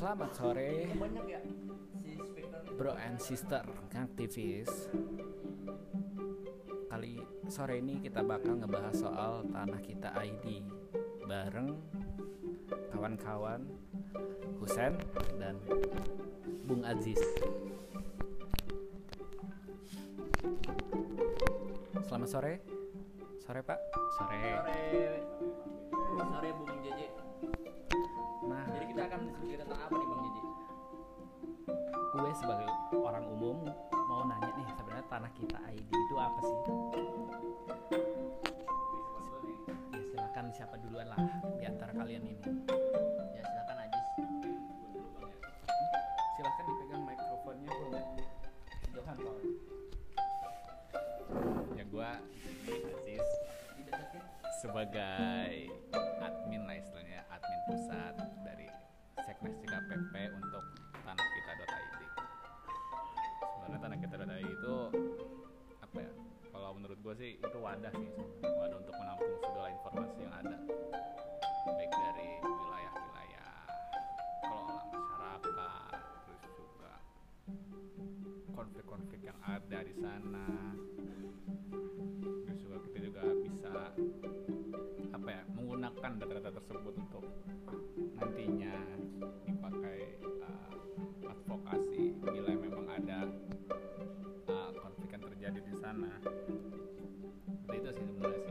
Selamat sore bro and sister aktivis. Kali sore ini kita bakal ngebahas soal Tanah Kita ID Bareng kawan-kawan Husen dan Bung Aziz. Selamat sore. Sore pak. Sore. Sore sore bung JJ gue sebagai orang umum mau nanya nih sebenarnya tanah kita ID itu apa sih? Ya silakan siapa duluan lah di antara kalian ini. ya silakan Ajis Silakan dipegang mikrofonnya bro. Johan Paul Ya gue Aziz dideketin sebagai Kita.id itu apa ya? Kalau menurut gue sih itu wadah sih, wadah untuk menampung segala informasi yang ada, baik dari wilayah-wilayah kelola masyarakat, terus juga konflik-konflik yang ada di sana. Terus juga kita juga bisa apa ya menggunakan data-data tersebut untuk nantinya dipakai uh, sana Seperti itu sih sebenarnya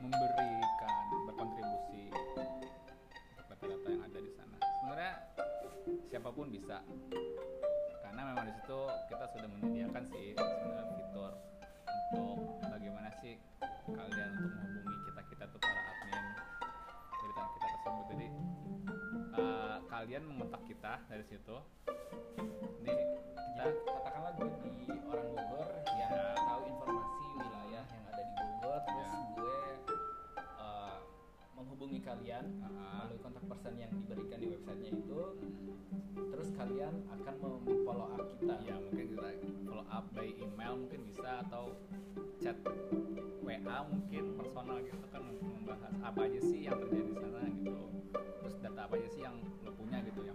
memberikan berkontribusi data-data yang ada di sana. Sebenarnya siapa pun bisa karena memang di situ kita sudah menyediakan sih sebenarnya fitur untuk bagaimana sih kalian untuk menghubungi kita kita tuh para admin dari tanah kita tersebut. Jadi eh, kalian mengontak kita dari situ. Ini kalian Ah. melalui kontak person yang diberikan di websitenya itu terus kalian akan memfollow up kita. Ya mungkin kita follow up by email mungkin bisa atau chat WA mungkin personal gitu kan membahas apa aja sih yang terjadi di sana gitu. Terus data apa aja sih yang lo punya gitu yang,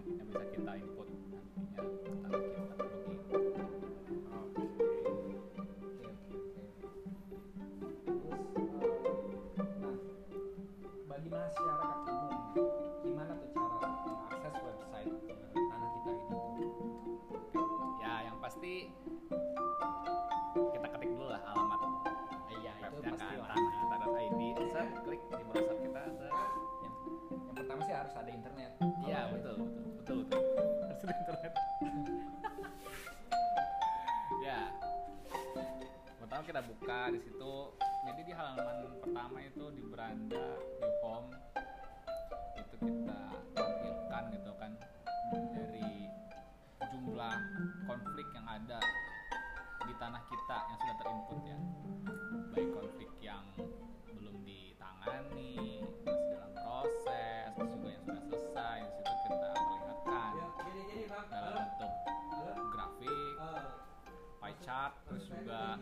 kita buka di situ. Jadi di halaman pertama itu di beranda di home itu kita tampilkan gitu kan dari jumlah konflik yang ada di tanah kita yang sudah terinput ya. Baik konflik yang belum ditangani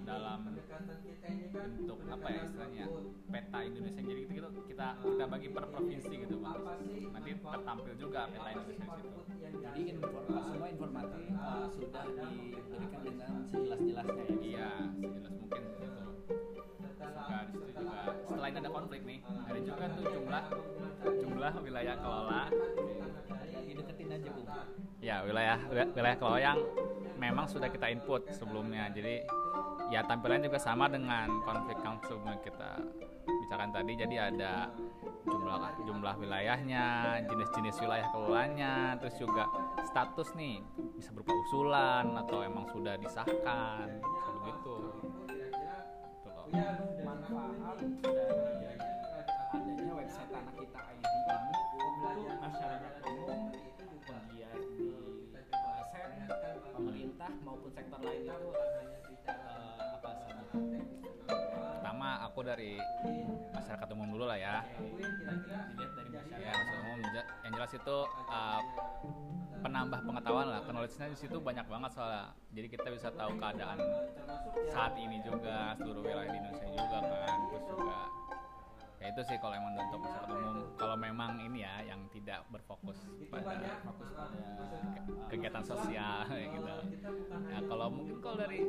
dalam bentuk apa ya istilahnya? peta Indonesia jadi gitu, gitu kita kita bagi per provinsi gitu bang nanti tertampil juga peta Indonesia di situ. Jadi info, semua informasi eh, sudah diberikan dengan sejelas-jelasnya ya. iya sejelas mungkin di situ juga di situ juga. selain ada konflik nih. ada juga tuh jumlah jumlah wilayah kelola Dideketin aja bu. ya wilayah wilayah kelola yang memang sudah kita input sebelumnya jadi ya tampilan juga sama dengan konflik yang sebelumnya kita bicarakan tadi jadi ada jumlah jumlah wilayahnya jenis-jenis wilayah kelolanya terus juga status nih bisa berupa usulan atau emang sudah disahkan begitu Gitu loh. Manfaat dari adanya website tanah kita ini pengantar lain itu uh, apa saja? Pertama aku dari masyarakat umum dulu lah ya. Dilihat dari iya, umum yang jelas itu eh, penambah pengetahuan lah knowledge-nya di situ banyak banget soalnya jadi kita bisa tahu keadaan saat ini juga seluruh wilayah di Indonesia juga kan terus juga ya itu sih kalau emang untuk masyarakat umum. Kalau memang ini ya yang tidak berfokus pada kegiatan sosial ya gitu. Ya kalau mungkin kalau dari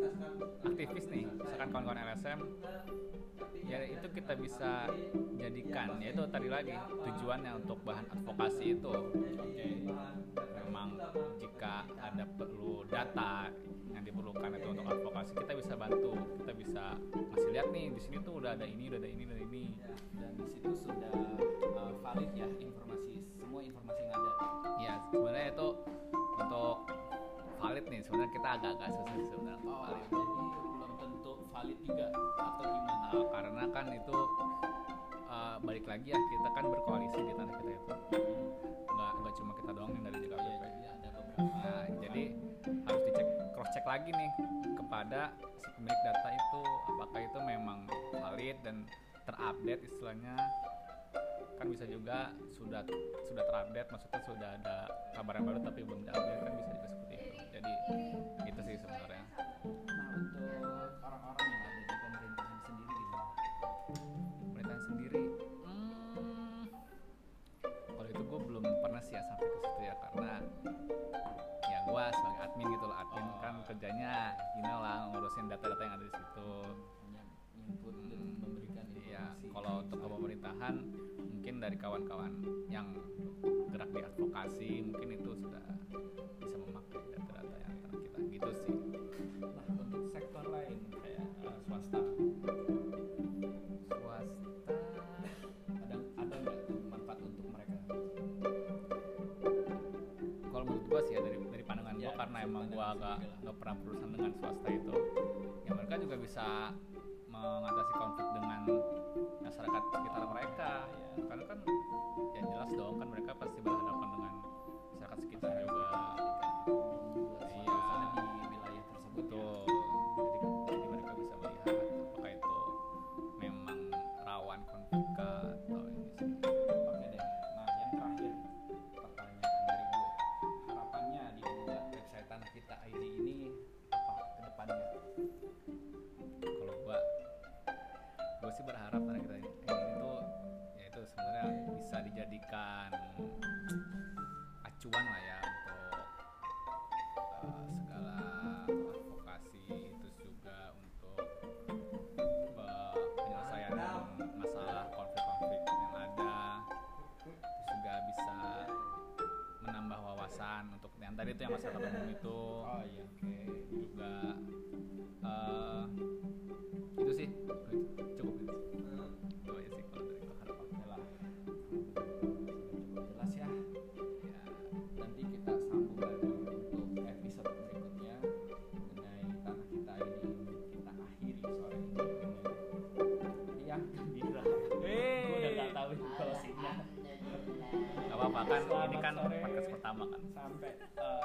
aktivis nih misalkan kawan-kawan LSM ya itu kita bisa jadikan. Ya itu tadi lagi tujuannya untuk bahan advokasi itu. Oke. Memang jika ada perlu data yang diperlukan itu untuk advokasi kita bisa ngasih lihat nih di sini tuh udah ada ini udah ada ini udah ada ini. Dan di situ sudah uh, valid ya informasi semua informasi yang ada. Ya sebenarnya itu untuk valid nih sebenarnya kita agak-agak susah sebenarnya oh valid. jadi belum tentu valid juga atau gimana? Uh, karena kan itu uh, balik lagi ya kita kan berkoalisi di tanah kita itu. Nggak nggak cuma kita doang yang dari Iya, JKPP jadi ada beberapa. Nah jadi harus dicek cross check lagi nih kepada si pemilik data itu apakah itu memang valid dan terupdate istilahnya? Kan bisa juga sudah sudah terupdate maksudnya sudah ada kabar yang baru tapi belum diupdate kan bisa juga seperti itu. Jadi itu sih sebenarnya dari kawan-kawan yang gerak di advokasi mungkin itu sudah bisa memakai data-data yang kita gitu sih. Nah untuk sektor lain kayak uh, swasta. Swasta. Ada ada nggak manfaat untuk mereka? Kalau menurut gua sih ya dari dari pandangan Ya, gua karena emang gua agak nggak pernah berurusan dengan swasta itu ya mereka juga bisa mengatasi konflik dengan masyarakat sekitar mereka ya karena kan ya jelas dong kan mereka pasti berhadapan dengan masyarakat sekitar juga membuat Iya. suasana di wilayah tersebut ya. betul jadi, jadi mereka bisa melihat apakah itu memang rawan konflik atau ini sih Oke deh. Nah, yang terakhir pertanyaan dari gue. Harapannya di website tanah kita ID ini apa ke depannya? kalau gua gua sih berharap dijadikan acuan lah ya untuk uh, segala advokasi terus juga untuk uh, penyelesaian masalah konflik-konflik yang ada. Terus juga bisa menambah wawasan untuk yang tadi itu yang masyarakat umum itu kan ini kan podcast pertama kan. Sampai eh,